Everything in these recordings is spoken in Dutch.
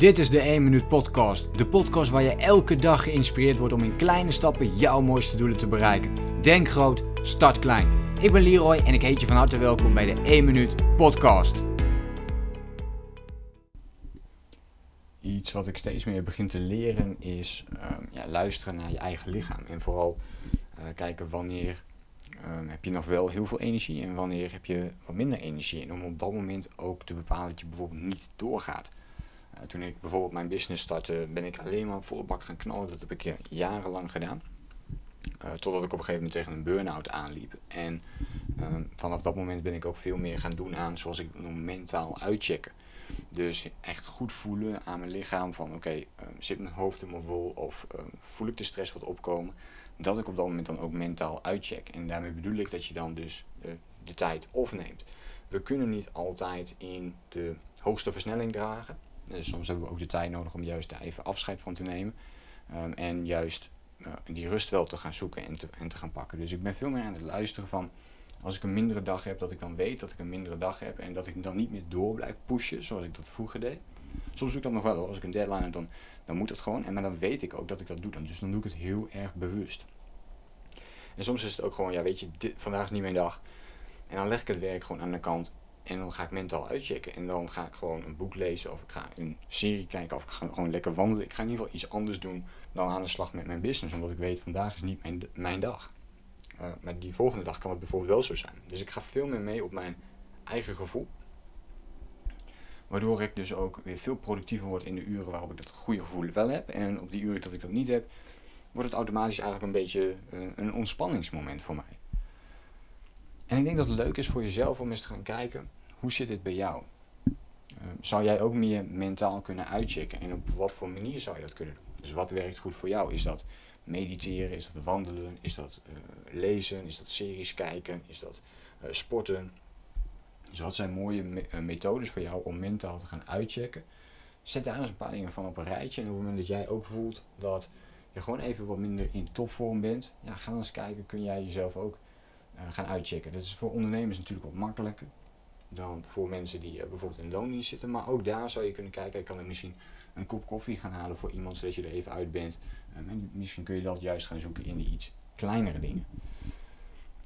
Dit is de 1 Minuut Podcast. De podcast waar je elke dag geïnspireerd wordt om in kleine stappen jouw mooiste doelen te bereiken. Denk groot, start klein. Ik ben Leroy en ik heet je van harte welkom bij de 1 Minuut Podcast. Iets wat ik steeds meer begin te leren is ehm, ja, luisteren naar je eigen lichaam. En vooral uh, kijken wanneer um, heb je nog wel heel veel energie en wanneer heb je wat minder energie. En om op dat moment ook te bepalen dat je bijvoorbeeld niet doorgaat. Uh, toen ik bijvoorbeeld mijn business startte, ben ik alleen maar volle bak gaan knallen. Dat heb ik jarenlang gedaan. Uh, totdat ik op een gegeven moment tegen een burn-out aanliep. En vanaf dat moment ben ik ook veel meer gaan doen aan, zoals ik noem, mentaal uitchecken. Dus echt goed voelen aan mijn lichaam van oké, zit mijn hoofd helemaal vol of voel ik de stress wat opkomen. Dat ik op dat moment dan ook mentaal uitcheck. En daarmee bedoel ik dat je dan dus de tijd opneemt. We kunnen niet altijd in de hoogste versnelling dragen. Dus soms hebben we ook de tijd nodig om juist daar even afscheid van te nemen. Um, en juist uh, die rust wel te gaan zoeken en te, en te gaan pakken. Dus ik ben veel meer aan het luisteren van als ik een mindere dag heb, dat ik dan weet dat ik een mindere dag heb en dat ik dan niet meer door blijf pushen zoals ik dat vroeger deed. Soms doe ik dat nog wel, als ik een deadline heb, dan, dan moet het gewoon. En maar dan weet ik ook dat ik dat doe dan. Dus dan doe ik het heel erg bewust. En soms is het ook gewoon, ja weet je, vandaag is niet mijn dag. En dan leg ik het werk gewoon aan de kant. En dan ga ik mentaal uitchecken. En dan ga ik gewoon een boek lezen. Of ik ga een serie kijken. Of ik ga gewoon lekker wandelen. Ik ga in ieder geval iets anders doen dan aan de slag met mijn business. Omdat ik weet, vandaag is niet mijn, mijn dag. Uh, maar die volgende dag kan het bijvoorbeeld wel zo zijn. Dus ik ga veel meer mee op mijn eigen gevoel. Waardoor ik dus ook weer veel productiever word in de uren waarop ik dat goede gevoel wel heb. En op die uren dat ik dat niet heb, wordt het automatisch eigenlijk een beetje een, een ontspanningsmoment voor mij. En ik denk dat het leuk is voor jezelf om eens te gaan kijken, hoe zit dit bij jou? Uh, zou jij ook meer mentaal kunnen uitchecken en op wat voor manier zou je dat kunnen doen? Dus wat werkt goed voor jou? Is dat mediteren? Is dat wandelen? Is dat uh, lezen? Is dat series kijken? Is dat uh, sporten? Dus wat zijn mooie me methodes voor jou om mentaal te gaan uitchecken? Zet daar eens een paar dingen van op een rijtje. En op het moment dat jij ook voelt dat je gewoon even wat minder in topvorm bent, ja, ga dan eens kijken, kun jij jezelf ook gaan uitchecken. Dat is voor ondernemers natuurlijk wat makkelijker dan voor mensen die uh, bijvoorbeeld in loondienst zitten. Maar ook daar zou je kunnen kijken, ik kan er misschien een kop koffie gaan halen voor iemand zodat je er even uit bent. En misschien kun je dat juist gaan zoeken in die iets kleinere dingen.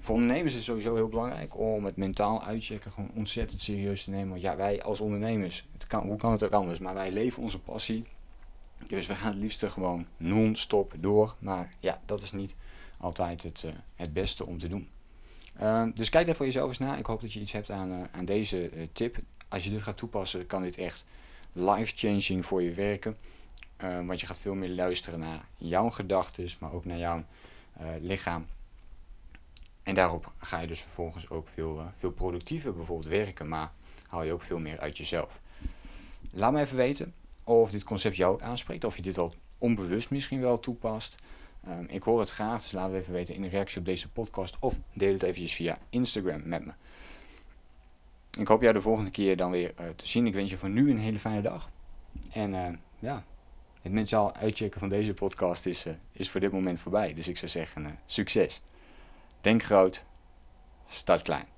Voor ondernemers is het sowieso heel belangrijk om het mentaal uitchecken gewoon ontzettend serieus te nemen. Want ja, wij als ondernemers, het kan, hoe kan het ook anders, maar wij leven onze passie. Dus we gaan het liefst gewoon non-stop door. Maar ja, dat is niet altijd het, het beste om te doen. Uh, dus kijk daar voor jezelf eens na. Ik hoop dat je iets hebt aan, uh, aan deze uh, tip. Als je dit gaat toepassen, kan dit echt life-changing voor je werken. want je gaat veel meer luisteren naar jouw gedachten, maar ook naar jouw lichaam. En daarop ga je dus vervolgens ook veel, veel productiever bijvoorbeeld werken, maar haal je ook veel meer uit jezelf. Laat me even weten of dit concept jou ook aanspreekt, of je dit al onbewust misschien wel toepast. Um, ik hoor het graag, dus laat het even weten in de reactie op deze podcast of deel het eventjes via Instagram met me. Ik hoop jou de volgende keer dan weer uh, te zien. Ik wens je voor nu een hele fijne dag. En uh, ja, het mentaal uitchecken van deze podcast is, uh, is voor dit moment voorbij. Dus ik zou zeggen, succes. Denk groot, start klein.